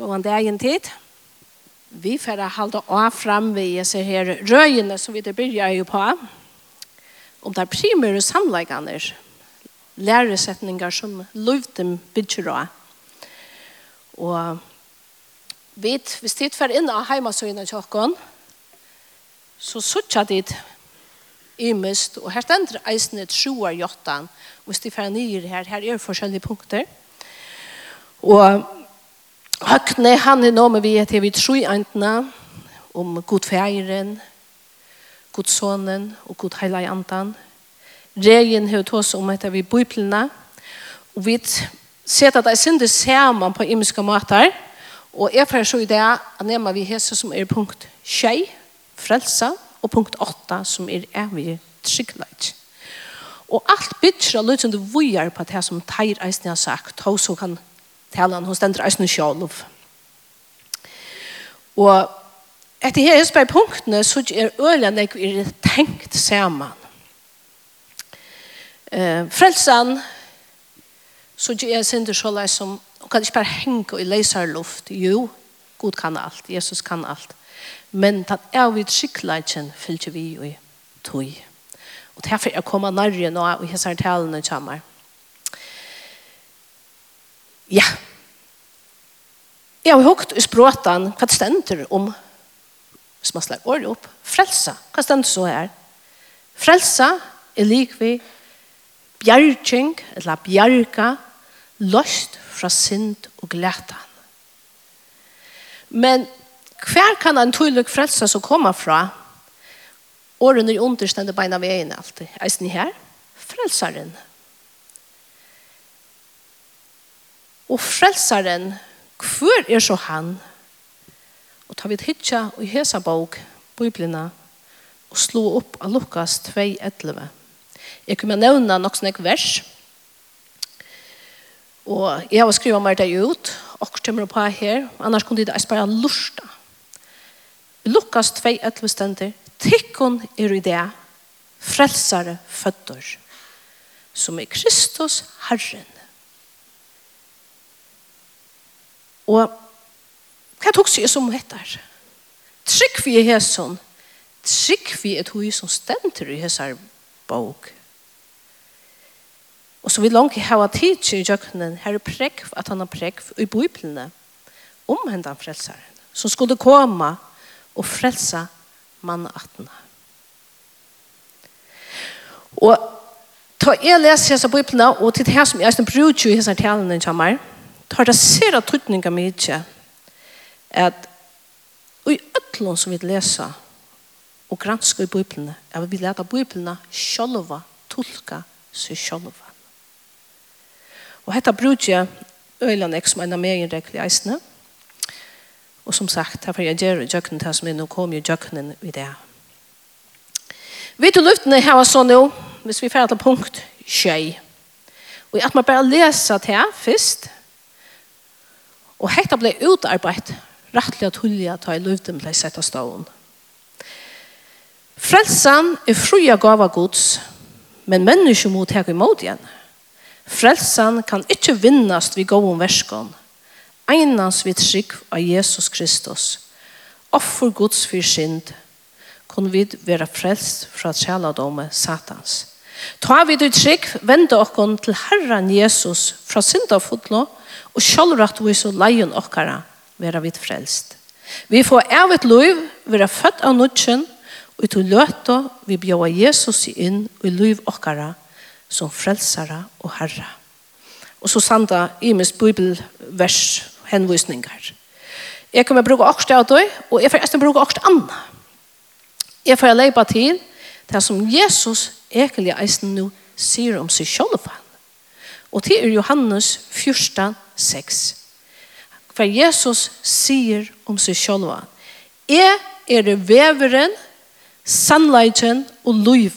Gåan dagen tid. Vi får halda av fram vi ser her røyene som vi begynner jo på. Om det er primære samleggene, læresetninger som løvden bygger av. Og vi, hvis dit får inn av heimasøyene tjokken, så sørger dit imest, og her stender eisene troer jottan, hvis de får nye her, her er forskjellige punkter. Og Høgne, han er nå med vi til vi tror antene om god feiren, god sonen og god heilig antan. Regen har tås om etter vi biblene, og vi ser at det er sinde sammen på imiske måter, og jeg får så i det at nema vi hese som er punkt 6, frelsa, og punkt 8 som er evig tryggleik. Og alt bytter av løsende vujer på det som Teir Eisne har sagt, hos hun kan talan hos den dreisen sjálv. Og etter her isbær punktene så er ølen jeg er tenkt saman. Eh, frelsan så er sindur så leis som og kan ikke bare henge i leisar luft. Jo, Gud kan alt, Jesus kan alt. Men den er vi tryggleitjen fyllt vi jo i tog. Og derfor er jeg kommer nærre nå og hessar talene kommer. Ja. Jeg har hørt i språten hva det stender om hvis man slår året opp. Frelsa. Hva stender så her? Frelsa er lik vi bjergjeng, eller bjerga, løst fra synd og glætan. Men hver kan en tydelig frelsa som kommer fra? Årene understender beina veien alltid. Eisen her, frelsaren. Frelsaren og frelsaren, hvor er så han? Og ta et hitja og hesa bok, biblina, og slå opp av Lukas 2.11. Jeg kunne nevne nok sånne vers, og jeg har skrivet meg det ut, og kommer på her, annars kunne det bare lusta. Lukas 2.11 stender, Tikkun er i det, frelsare føtter, som er Kristus Herren. Og hva tok seg som hettar? Trygg vi er hæsson. Trygg vi er tog som stenter i hæsar bok. Og så vil langt hava tid til jøkkenen, her er prekv at han har prekv i biblene om hendan frelsaren, som skulle komme og frelsa mannattene. Og ta jeg leser hæsar biblene, og til det her som jeg brukar i hæsar talene kommer, tar det sera tryggninga med ikke at i øtlån som vi leser og gransker i Bibelene er vi leta Bibelene sjolva tolka seg sjolva og hetta brukje øyland ek som er av meg rekli eisne og som sagt her får jeg gjør jøkken til som er nå kom jo jøkken i det vi til luftene her var sånn nå hvis vi færre til punkt tjei og at man bare leser til her først Og hetta blei utarbeidt rettelig at hulja ta i luften blei sett av stålen. Frelsan er fruja gava gods, men menneske må i imot igjen. Frelsan kan ikkje vinnast vi gåum verskon, einans vi trygg av Jesus Kristus, offer gods for synd, kun vi vera frelst fra tjaladomme satans. Ta vi du trygg, vende okkon til Herren Jesus fra synd av og sjálvrat vi så leien okkara vera vidt frelst. Vi får av et liv, vera født av nudgen, og til løta vi bjóa Jesus inn i liv okkara som frelsara og herra. Og så sanda imes bibelvers henvisningar. Jeg kommer bruke okst av døy, og jeg får eisen bruka okst anna. Jeg får leipa til det som Jesus egentlig eisen nu sier om seg sjálfan. Og til er Johannes 14, 6. For Jesus sier om seg selv, «Jeg er veveren, sannleiten og liv.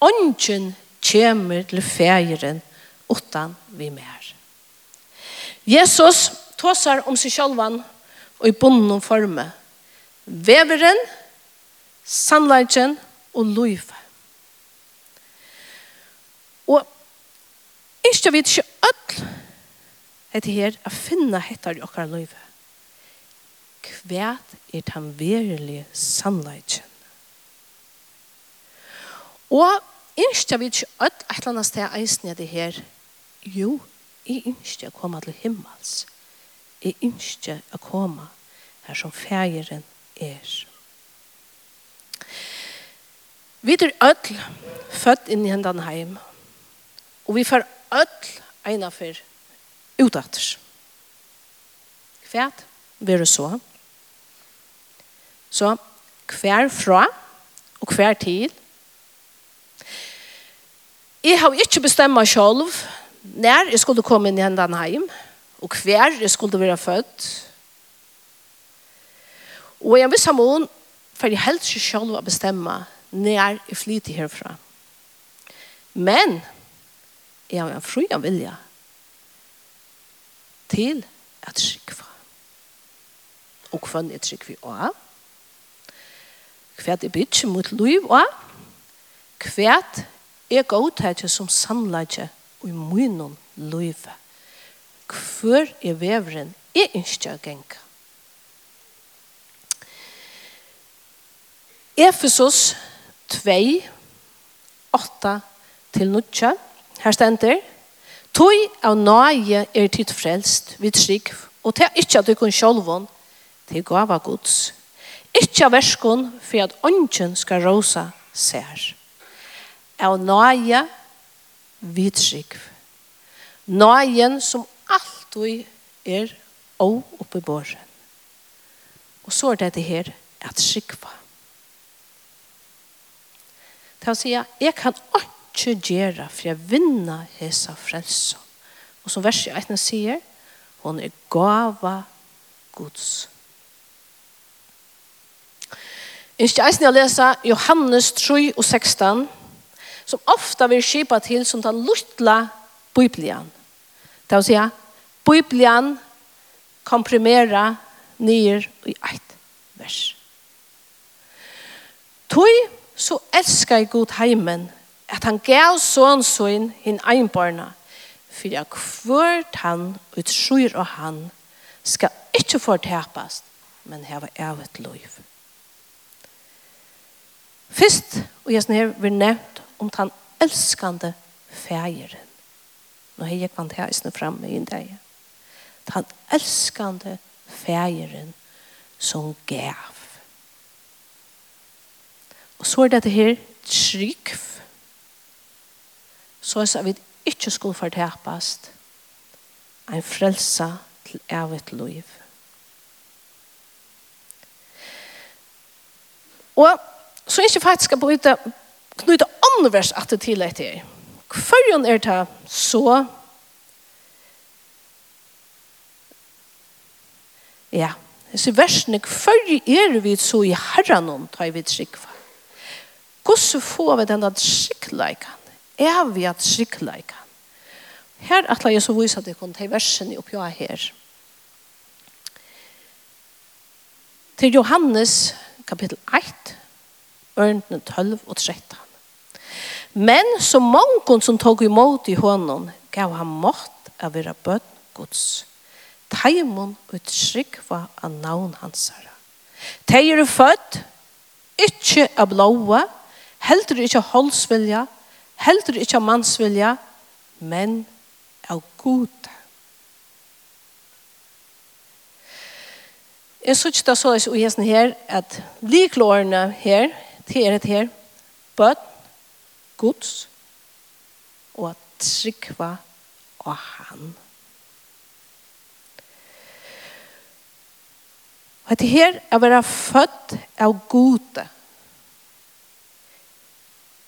Ånden kommer til fægeren utan vi mer.» Jesus tåser om seg selv og i bonden forme. Veveren, sannleiten og liv. Og ikke vet ikke alt hette her, å finne hettar i okkar løyve. Kvæt er den verilig sannleitjen. Og innskja vi ikke ødt et eller annet sted eisen i det her. Jo, jeg innskja å komme til himmels. Jeg innskja å komme her som fægeren er. Vi er ødel født inn i hendene heim. Og vi får ødel ene for utatter. Kvært verður så. Så kvær fra og kvær til. Jeg har ikke bestemt meg selv når jeg skulle komme inn i hendene hjem, og hver jeg skulle være født. Og jeg visste mån, for jeg helst ikke selv å bestemme når jeg flyter herfra. Men jeg har en fri vilje til at skikva. Og hva er skikva av? Hva er bytje mot liv av? Hva er godtetje som sannleggje og i munnen livet? Hvor er veveren er ikke å genka? Efesos 2, 8 til 9. Her stender, Tøy av nøye er tid frelst vi trygg, og til ikke at du kun sjolvån til gava gods. Ikke av verskon for at ånden skal råse sær. Av nøye vid trygg. Nøyen som alltid er og oppe i båren. Og så er det det her at trygg var. Det vil si at jeg kan ånden ikke gjøre for jeg vinner hese frelse. Og som verset 18 sier, hun er gava Guds. Jeg skal eisen å lese Johannes 3 og 16, som ofta vil skipa til som den luttla Biblian. Det vil si, Biblian komprimera nyer i eit vers. Tøy så elskar jeg god heimen at han gav sån sån hin einbarna for jeg kvart han ut skyr han ska ikke förtäpast men heva evigt liv. Fyrst og jeg snir vi nevnt om den elskande fægeren. Nå har jeg kvant her isne framme i en dag. Den elskande fægeren som gav. Og så er dette her trygg så er vi ikke skulle fortapast en frelsa til evigt liv. Og så er ikke faktisk å bryte knyte andre vers at det til etter. Hvorfor er det så Ja, disse versene, hvorfor er vi så i herren om tar vi trikva? Hvordan får vi denne trikkleikene? evige tryggleika. Her atla jeg så viser at jeg kunne ta versene oppi her. Til Johannes kapittel 1, ørnene 12 og 13. Men så mange som tog imot i hånden, gav han mått av være bøtt gods. Teimon og var av navn hans herre. Teir er født, ikke av blåa, heldur ikke av holdsvilja, heldur ikkje av mansvilja, men av god. Jeg synes ikke det så i hesten her, at liklårene her, til er et her, bøtt, gods, og at trykva av han. Og at her er være født av gode,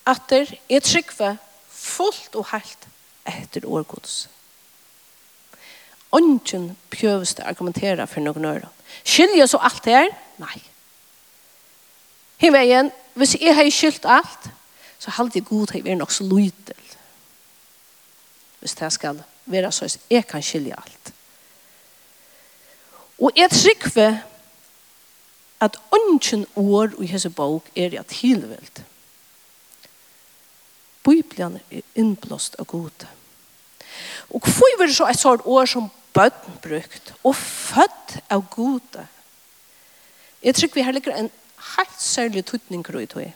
atter er tryggve fullt og heilt etter årgods. Ongen pjøves det argumentera for noen øre. Skiljer så alt det er? Nei. Himmeien, hvis jeg har skilt alt, så halte jeg god til å være nok så lydel. Hvis det skal være så, jeg kan skilje alt. Og jeg trykker at ungen år i hese bok er jeg tilvilt. Bibelen er innblåst av god. Og hvorfor er det så et sånt år som bøtten brukt, og født av gode? Jeg tror vi har ligger en helt særlig tutning i tog.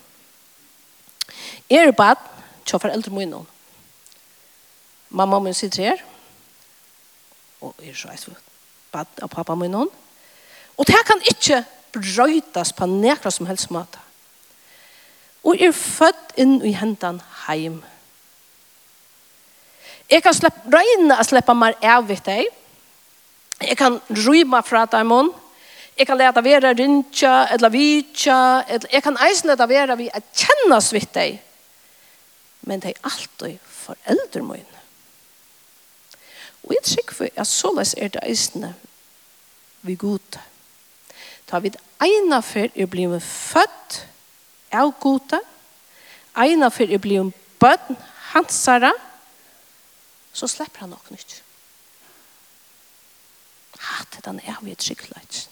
Jeg er bad, til foreldre må innom. Mamma min sitter her, og jeg er så et bad av pappa må innom. Og det kan ikke brøytas på nekra som helst måte og er født inn i hendene heim. Jeg kan slippe røyne å slippe meg av ved deg. Jeg kan rymme fra deg mån. Jeg kan lete være rynkja, eller vitja. eller Jeg kan eisen lete være vi er kjennes ved deg. Men det er alltid foreldre mine. Og jeg tror for at løs er det eisene vi god. Da vi ena før er blivet født, av gode, eina for jeg blir en bønn, hansara, så slipper han nok nytt. Hatt den er vi et skikkelig.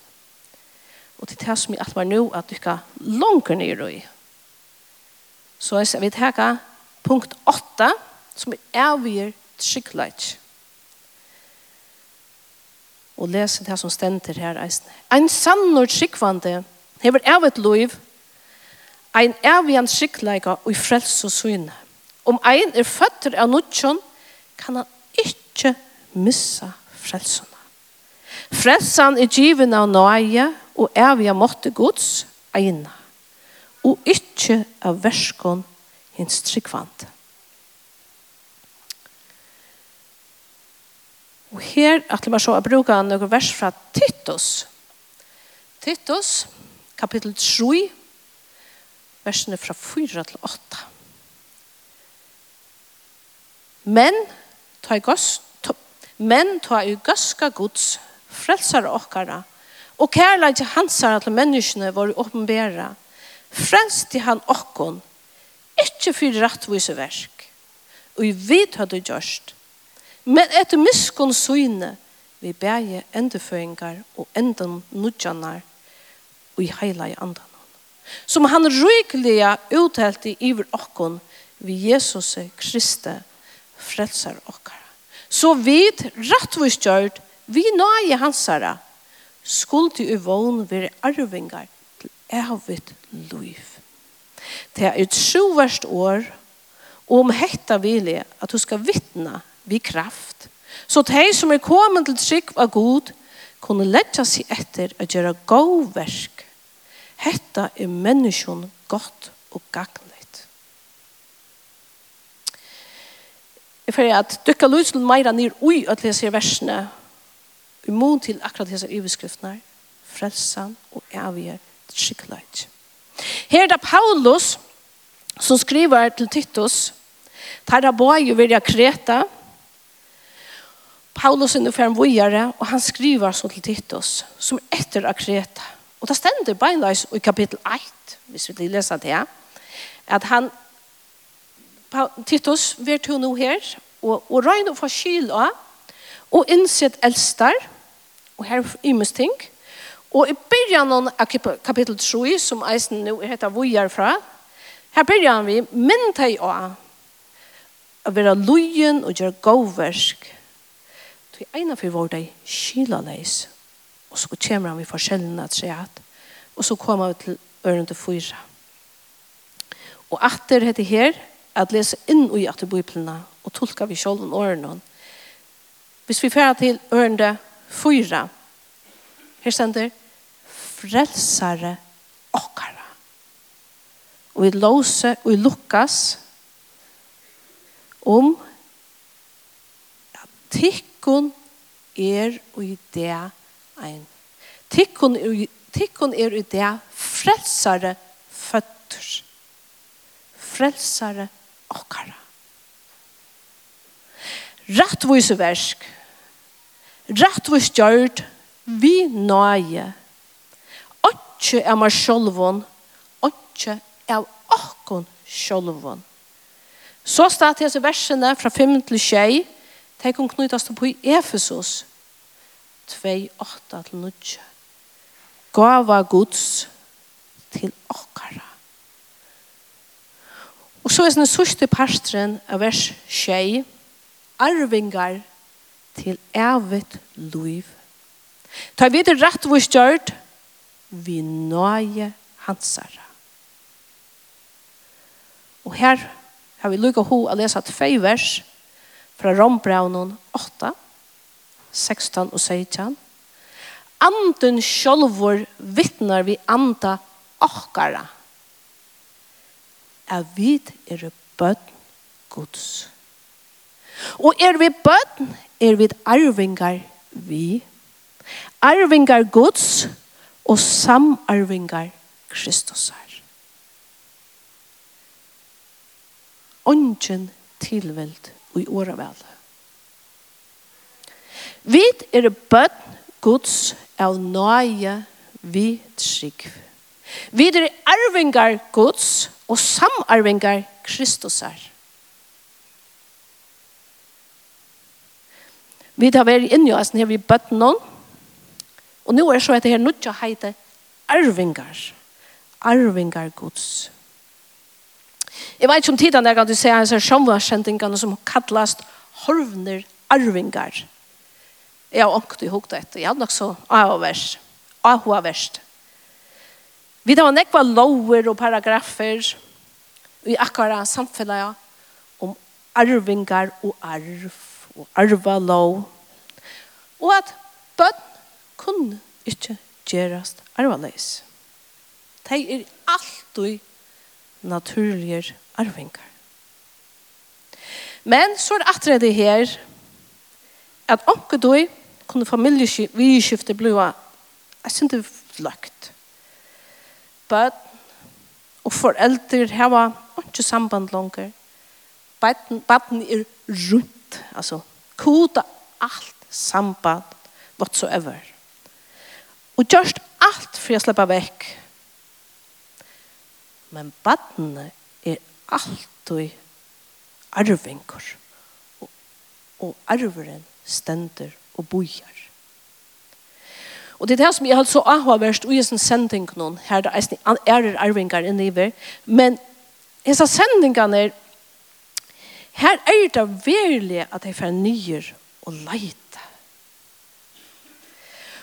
Og til det som jeg atmer nå, at du kan langer ned i. Så jeg vil ta punkt 8, som er vi et skikkelig. Og lese det som stender her. En sann og skikkvande hever av et liv ein ervian skikkleika og i frels og syne. Om ein er føtter av nutjon, kan han ikkje missa frelsene. Frelsan er given av nøye og ervia måtte gods eina, og ikkje av verskon hins tryggvante. Og her at vi så å bruke noen vers fra Titus. Titus, kapittel 3, versene fra 4 til 8. Men ta i goss, ta, men ta i gaska gods, frelsar okkara, og kærleik hansar til menneskene våre åpenbæra, frelst i han okkon, ikkje for rettvise verk, og i vid hadde gjørst, men etter miskon syne vi bæje endeføringar og enden nudjanar, og i heila i andan som han rykliga uthälti iver okkon vi Jesus Kristi frelsar okkar. Så vid rattvistgjörd, vi nøye hansara, skuld i vogn vire arvingar til evigt liv. Det er et sjuverst år, og om hetta vilje at du skal vittna vi kraft, så de som er kommet til trygg av god, kunne letja seg etter å gjøre god verk Hetta er menneskjon godt og gagnet. Jeg fyrir at dykka lusen meira nir ui at lese versene imot til akkurat disse iverskriftene frelsan og evige tryggleit. Her er det Paulus som skriver til Titus Tarra boi vilja kreta Paulus er nu fem vujare og han skriver så til Titus som etter av kreta Og det stender beinleis i kapittel 1, hvis vi leser det her, at han, Titus, vi er to nå her, og, og røyne for skyld også, og innsett eldstar, og her imes ting, og i begynnelsen av kapittel 3, som eisen nå heter Vujar fra, her byrjan vi, men teg av, å være løyen og gjøre gåversk, til ene for vår var det skylaleis, Og så kommer han vi forskjellene at skje at. Og så kommer vi til ørende fyra. Og atter heter her, at lese inn i at biblene, og tolka vi sjålen årene. Hvis vi fer til ørende fyra, her stender, frelsare okkara. Og vi låse, og vi lukkas, om at tikkun er og i det ein. Tikkun er, tikkun er i det frelsare føtter. Frelsare okkara. Rattvise versk. Rattvise gjørt vi nøye. Åtje er meg sjolvån. Åtje er okkon sjolvån. Så stod disse versene fra 5 til 6. Tenk om knytast på Efesus. Efesus 2-8-9. Gava Guds til okkara. Og så er det sørste parstren av vers 6. Arvingar til evigt liv. Ta vi det rett hvor stjørt, vi nøye hansara. Og her har vi lukket ho å lese tvei vers fra Rombraunen 8 16 og 17. Anden sjálfur vittnar vi anda okkara. Er vit er bøtten gods. Og er vi bøtten, er vi arvingar vi. Arvingar gods og samarvingar Kristusar. Ongen tilveld og i åra vel. Vi er bøtten Guds av nøye vi trygg. Vi er arvingar Guds og samarvingar Kristusar. Vi tar vært inn i oss når vi bøtt noen. Og nå er så at det her nødt til å heite arvingar. Arvingar Guds. Jeg vet ikke om tiden der kan du se hans sjomvarskjentingene som kallast horvner. Arvingar jeg har ångt i hukta etter. Jeg hadde nok så avverst. Avverst. Vi da var nekva lover og paragrafer i akkara samfunnet om arvingar og arv og arva lov. Og at bønn kunne ikke gjerast arvaleis. De er alltid naturlige arvingar. Men så er det atredet her at onke du kunne familieskiftet blive, jeg synes det lagt. Bød og foreldre har ikke samband langer. Baden er rundt, altså koda alt samband whatsoever. Og gjørst alt for å slippe vekk. Men badene er alltid arvinger. Og, og arveren stender og bojar. Og det er det som jeg har så avhåverst og jeg sending noen, her det er ærer arvingar inne i ver, men disse sendingene er, her er det virkelig at jeg får nyer og leite.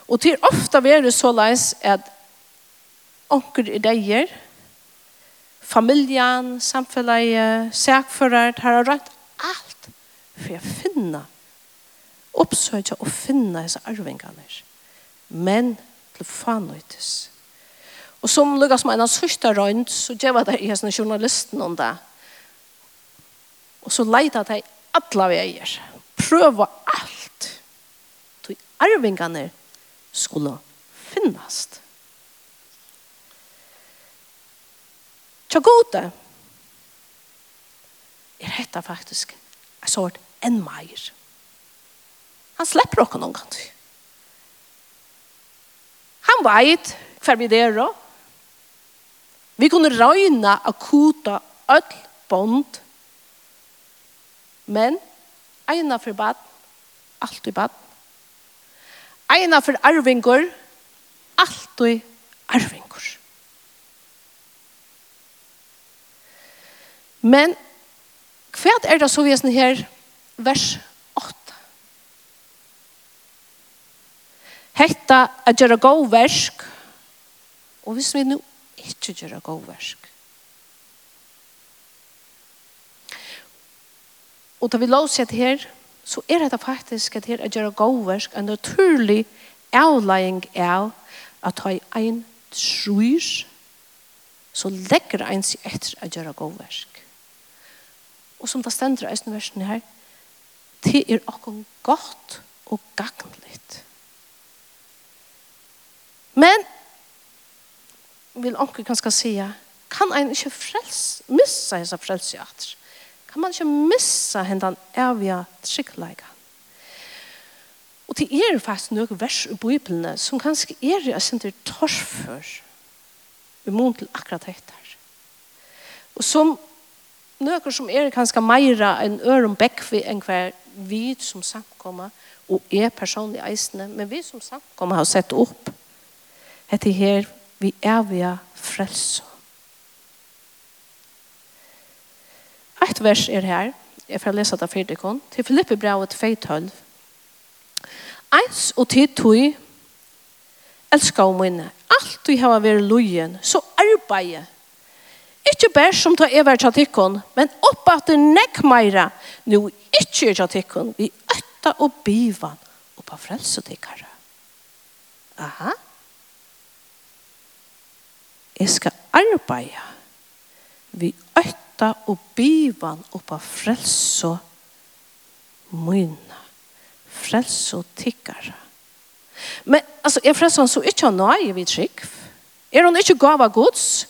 Og til ofte er det så leis at onker i deier, familjan, samfunnet, sækfører, her har rødt alt for å finne oppsøkja og finna disse arvingene. Men til fanøytis. Og som Lukas meina sørste røynd, så gjeva det i hesten journalisten om det. Og så leita det i alle veier. Prøva alt. Så arvingane skulle finnast. Tja gode er hetta faktisk en sort enn meir. Han släpper oss någon gång. Han vet hver vi der og vi kunne røyna akuta öll bond. Men eina for bad alt i bad eina for arvingur alt i arvingur men hva er det så vi er her vers hetta a gjøre god versk, og hvis vi nå ikke gjøre god versk. Og da vi lovsett her, så er det faktisk at her er gjøre god versk en naturlig avlæring av at ha en trus, så legger en seg etter å gjøre god versk. Og som det stender i versen her, det er akkurat godt og gagnligt. Men, vil onker kanskje si kan en ikke frels, missa hans frels i atter? Kan man ikke missa hendan evige tryggleika? Og det er faktisk noen vers i Bibelene som kanskje er jeg sender torsfør i mån til akkurat dette. Og som noen som er kanskje meira enn øren bekvi enn hver vid som samkommer, og er personlig eisende, men vi som samkommer har sett opp hette her vi evige frelse. Et vers er her, jeg får lese det for dikon, til Filippe brevet 2.12. Eins og tid tog, elsker og minne, alt vi hava vært lojen, så arbeid. Ikke bare som ta ever til tikkon, men opp at det nekk meira, Nå ikke er til tikkon, vi øtta og bivan, og på frelse tikkare. Aha. Aha. Jeg skal arbeide vi øtta og bivan oppa frelso myna. Frelso tikkara. Men altså, er frelsan så ikke han nøye vi trygg? Er hun ikke gav av gods?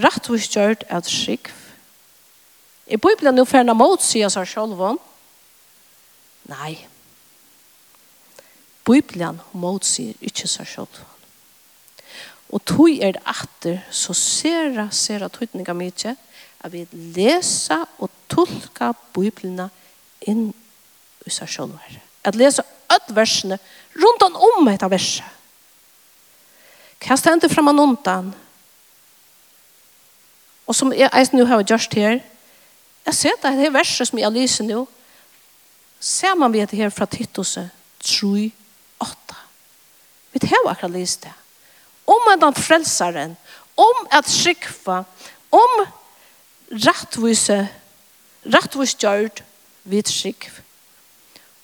Rett og gjørt er trygg. Er Bibelen nå ferdig mot, sier seg selv om? Nei. Bibelen mot sier ikke seg selv om. Og tog er det atter så sera, sera tøytninga mykje at vi lesa og tolka Bibelna inn i seg sjølv At lesa öll versene rundt om etta verset. Hva stender frem an undan? Og som jeg eisen nu har gjort her, jeg ser at det her verset som jeg lyser nå, ser man vi her fra Titus 3, 8. Vi har akkurat lyst det om at han frelseren, om at skikva, om rettvise, rattvis gjørt vid skikv.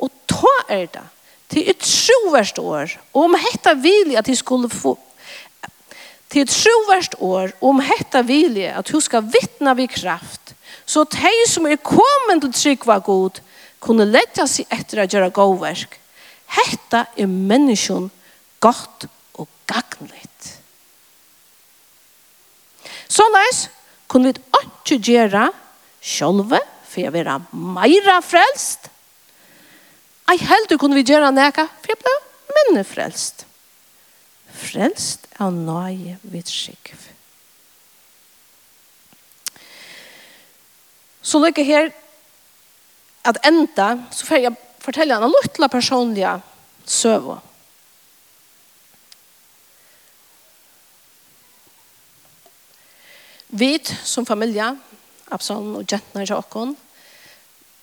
Og ta er det til et sjoverst år, og om hetta vilje at de skulle få til et sjoverst år, og om hetta vilje at hun skal vittna vid kraft, så de som er kommet til trykva god, kunne lette seg etter å gjøre godverk. Hetta er menneskjon godt og gagnligt. Såleis kunne vi ikke gjøre sjølve, for jeg være meira frelst. Ei du kunne vi gjøre neka, for jeg ble minne frelst. Frelst er nøye vidt skikv. Så lykke her at enda, så får jeg fortelle en luttla personlige søvå. Vi som familie, Absalon og Jentner i åkken,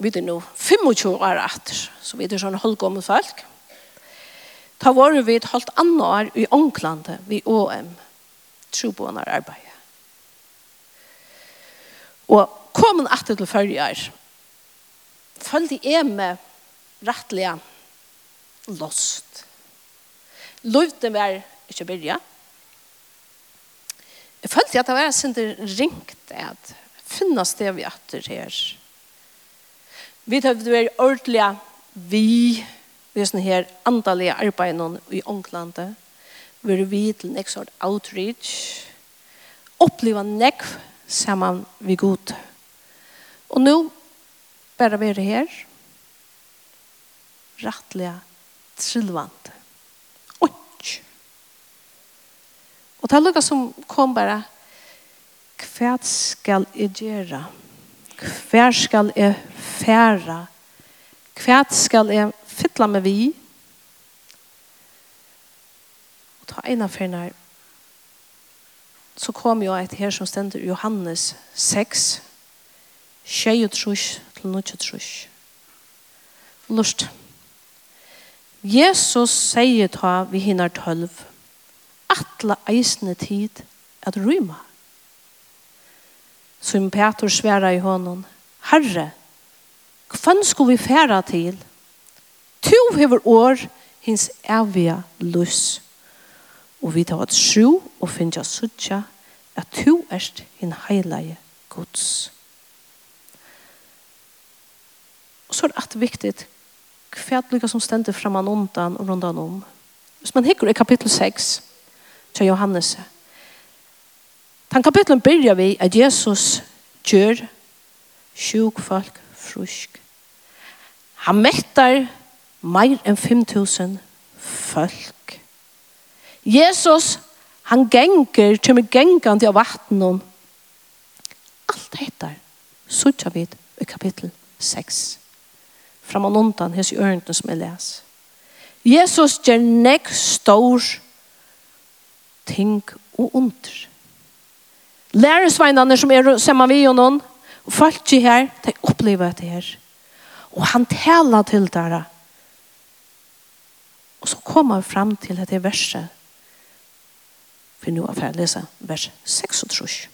vi er nå 25 år etter, så vi er sånn halvgående folk. Ta var vi et halvt annet år i Ånglandet, vi OM, troboende arbeid. Og kom en etter til førre år, følte jeg med rettelig lost. Løvde meg ikke byrja, Jeg følte at det var sin ringt at finnes det vi etter her. Vi tar det vært ordentlig vi vi er sånn her andalige arbeidene i Ånglandet. Vi er vi til en sort outreach. Oppleva nekv sammen vi god. Og nå bare vi er her rettelig trillvant Og det er noe som kom bare, hva skal jeg gjøre? Hva skal jeg fære? Hva skal jeg fylla med vi? Og ta en av ferne så kom jo et her som stender Johannes 6, 23 til nødje trus. Lust. Jesus sier ta vi hinner tølv atle eisne tid at ryma. Som Petor sværa i hånden, Herre, kvann skulle vi færa til? Tu hever år hins evige lus. Og vi tar et sju og finja suttja at tu erst hin heilige Guds. Og så er det viktigt hva er det som stender framan undan og rundan om. Hvis man hikker i kapittel 6, til Johannes. Den kapitlen begynner vi at Jesus gjør sjuk folk frusk. Han mettar meir enn 5000 folk. Jesus, han gengur, kjemmer gengande vatten vattnen. Alt hettar, sutja vi i kapittel 6. Fram og undan hans i ørenden som jeg les. Jesus gjør nek stor ting og under. Læresveinene som er sammen vi og noen, og folk i her, de opplever det her. Og han taler til dere. Og så kommer vi frem til dette verset. For nå er jeg lese vers 36.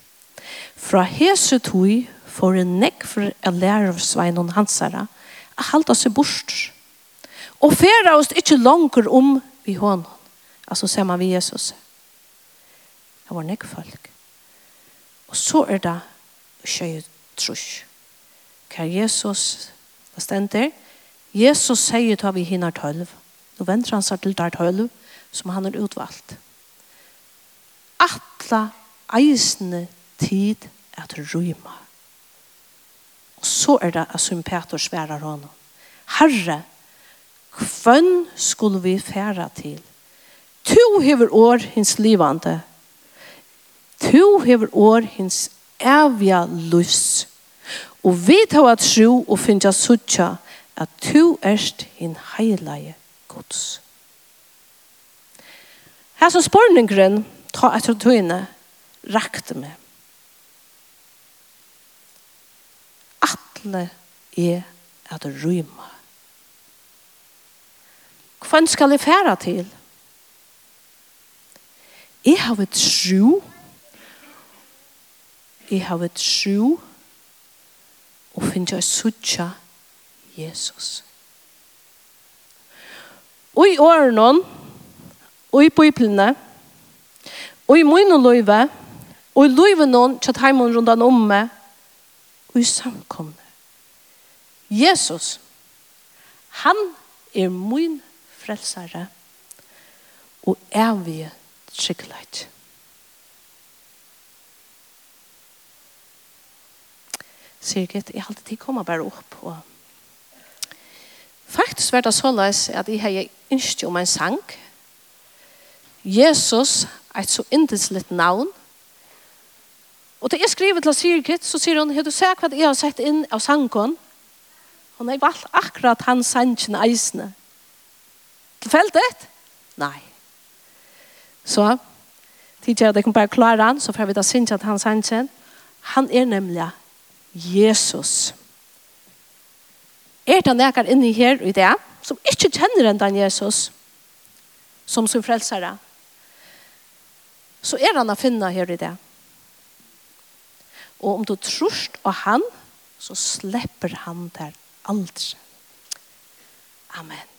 Fra hese tog for en nekk for en læresveinen hans herre, at halte seg bort. Og færa oss ikke langer om vi hånden. Altså ser man vi Jesus. Det var nekk folk. Og så er det skjøy trus. Hva Jesus, det stender, Jesus sier til vi hinner tølv. Nå venter han seg til der tølv, som han har utvalgt. Atla eisende tid at ryma. Og så er det at som Peter sverar honom. Herre, hvem skulle vi færa til? Tu hever år hins livande Tu hever år hins evja lus. Og vi tar at tro og finja suttja at tu erst hin heilige gods. Her som spørningren ta etter tøyne rakte meg. Atle er at ryma. Hvem skal jeg fære til? Jeg har et tro jeg har et tro og finner jeg suttja Jesus. Og i årene, og i biblene, og i mine løyve, og i løyve noen til heimen rundt han om meg, og i samkomne. Jesus, han er min frelsere, og evige tryggleid. sikkert, jeg halte til å komme bare opp. Og... Faktisk var det såleis at jeg har ønsket om en sang. Jesus er et så indeslitt navn. Og da jeg skriver til Sirgit, så sier hun, har du sett hva jeg har sett inn av sangen? Og jeg valgte akkurat hans sangen eisene. Tilfeldet? Nei. Så, tidligere, det kan bare klare han, så får vi da synge at han sangen. Han er nemlig Jesus. Er det nekker inne her i det, som ikke kjenner enn den Jesus, som sin frelsere, så er han å finne her i det. Og om du trorst av han, så slipper han der aldri. Amen.